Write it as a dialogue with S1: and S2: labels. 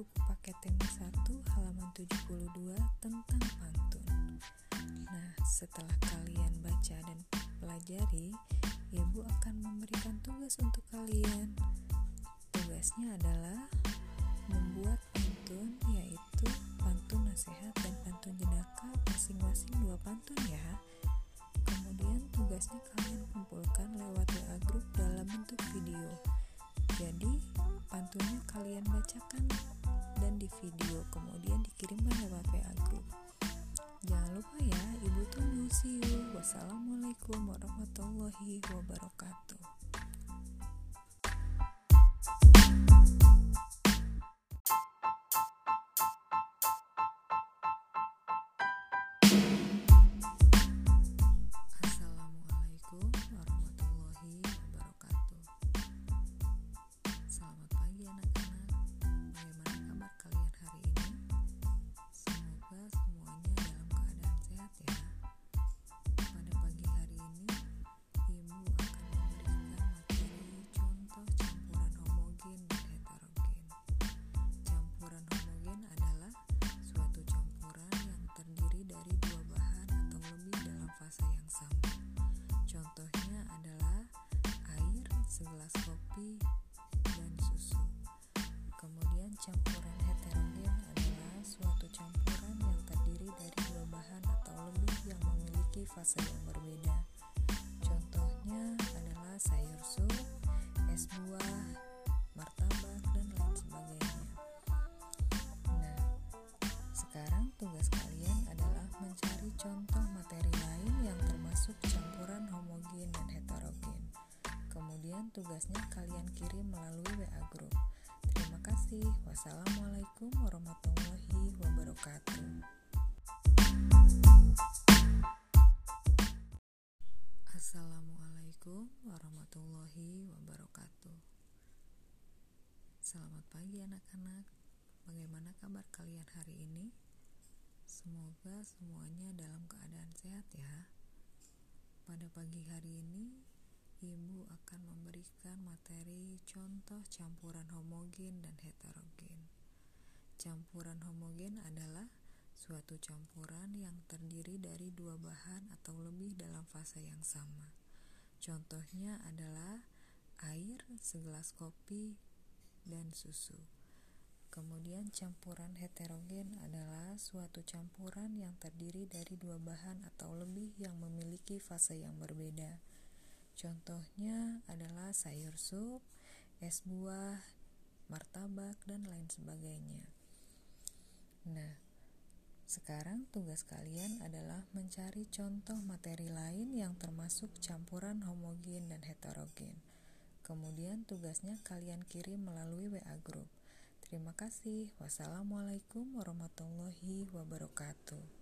S1: buku paket tema 1 halaman 72 tentang pantun. Nah, setelah kalian baca dan pelajari, Ibu akan memberikan tugas untuk kalian. Tugasnya adalah membuat pantun yaitu pantun nasihat dan pantun jenaka masing-masing dua pantun ya. Kemudian tugasnya kalian kumpulkan lewat WA group dalam bentuk video. Jadi, pantunnya kalian bacakan di video kemudian dikirimkan lewat WA group. Jangan lupa ya, Ibu tunggu. You. Wassalamualaikum warahmatullahi wabarakatuh. Fase yang berbeda. Contohnya adalah sayur sup, es buah, martabak, dan lain sebagainya. Nah, sekarang tugas kalian adalah mencari contoh materi lain yang termasuk campuran homogen dan heterogen. Kemudian tugasnya kalian kirim melalui WA group. Terima kasih. Wassalamualaikum warahmatullahi wabarakatuh. Assalamualaikum warahmatullahi wabarakatuh. Selamat pagi anak-anak. Bagaimana kabar kalian hari ini? Semoga semuanya dalam keadaan sehat ya. Pada pagi hari ini, Ibu akan memberikan materi contoh campuran homogen dan heterogen. Campuran homogen adalah suatu campuran yang terdiri dari dua bahan atau fase yang sama. Contohnya adalah air, segelas kopi, dan susu. Kemudian campuran heterogen adalah suatu campuran yang terdiri dari dua bahan atau lebih yang memiliki fase yang berbeda. Contohnya adalah sayur sup, es buah, martabak, dan lain sebagainya. Nah, sekarang tugas kalian adalah mencari contoh materi lain yang termasuk campuran homogen dan heterogen. Kemudian tugasnya kalian kirim melalui WA group. Terima kasih. Wassalamualaikum warahmatullahi wabarakatuh.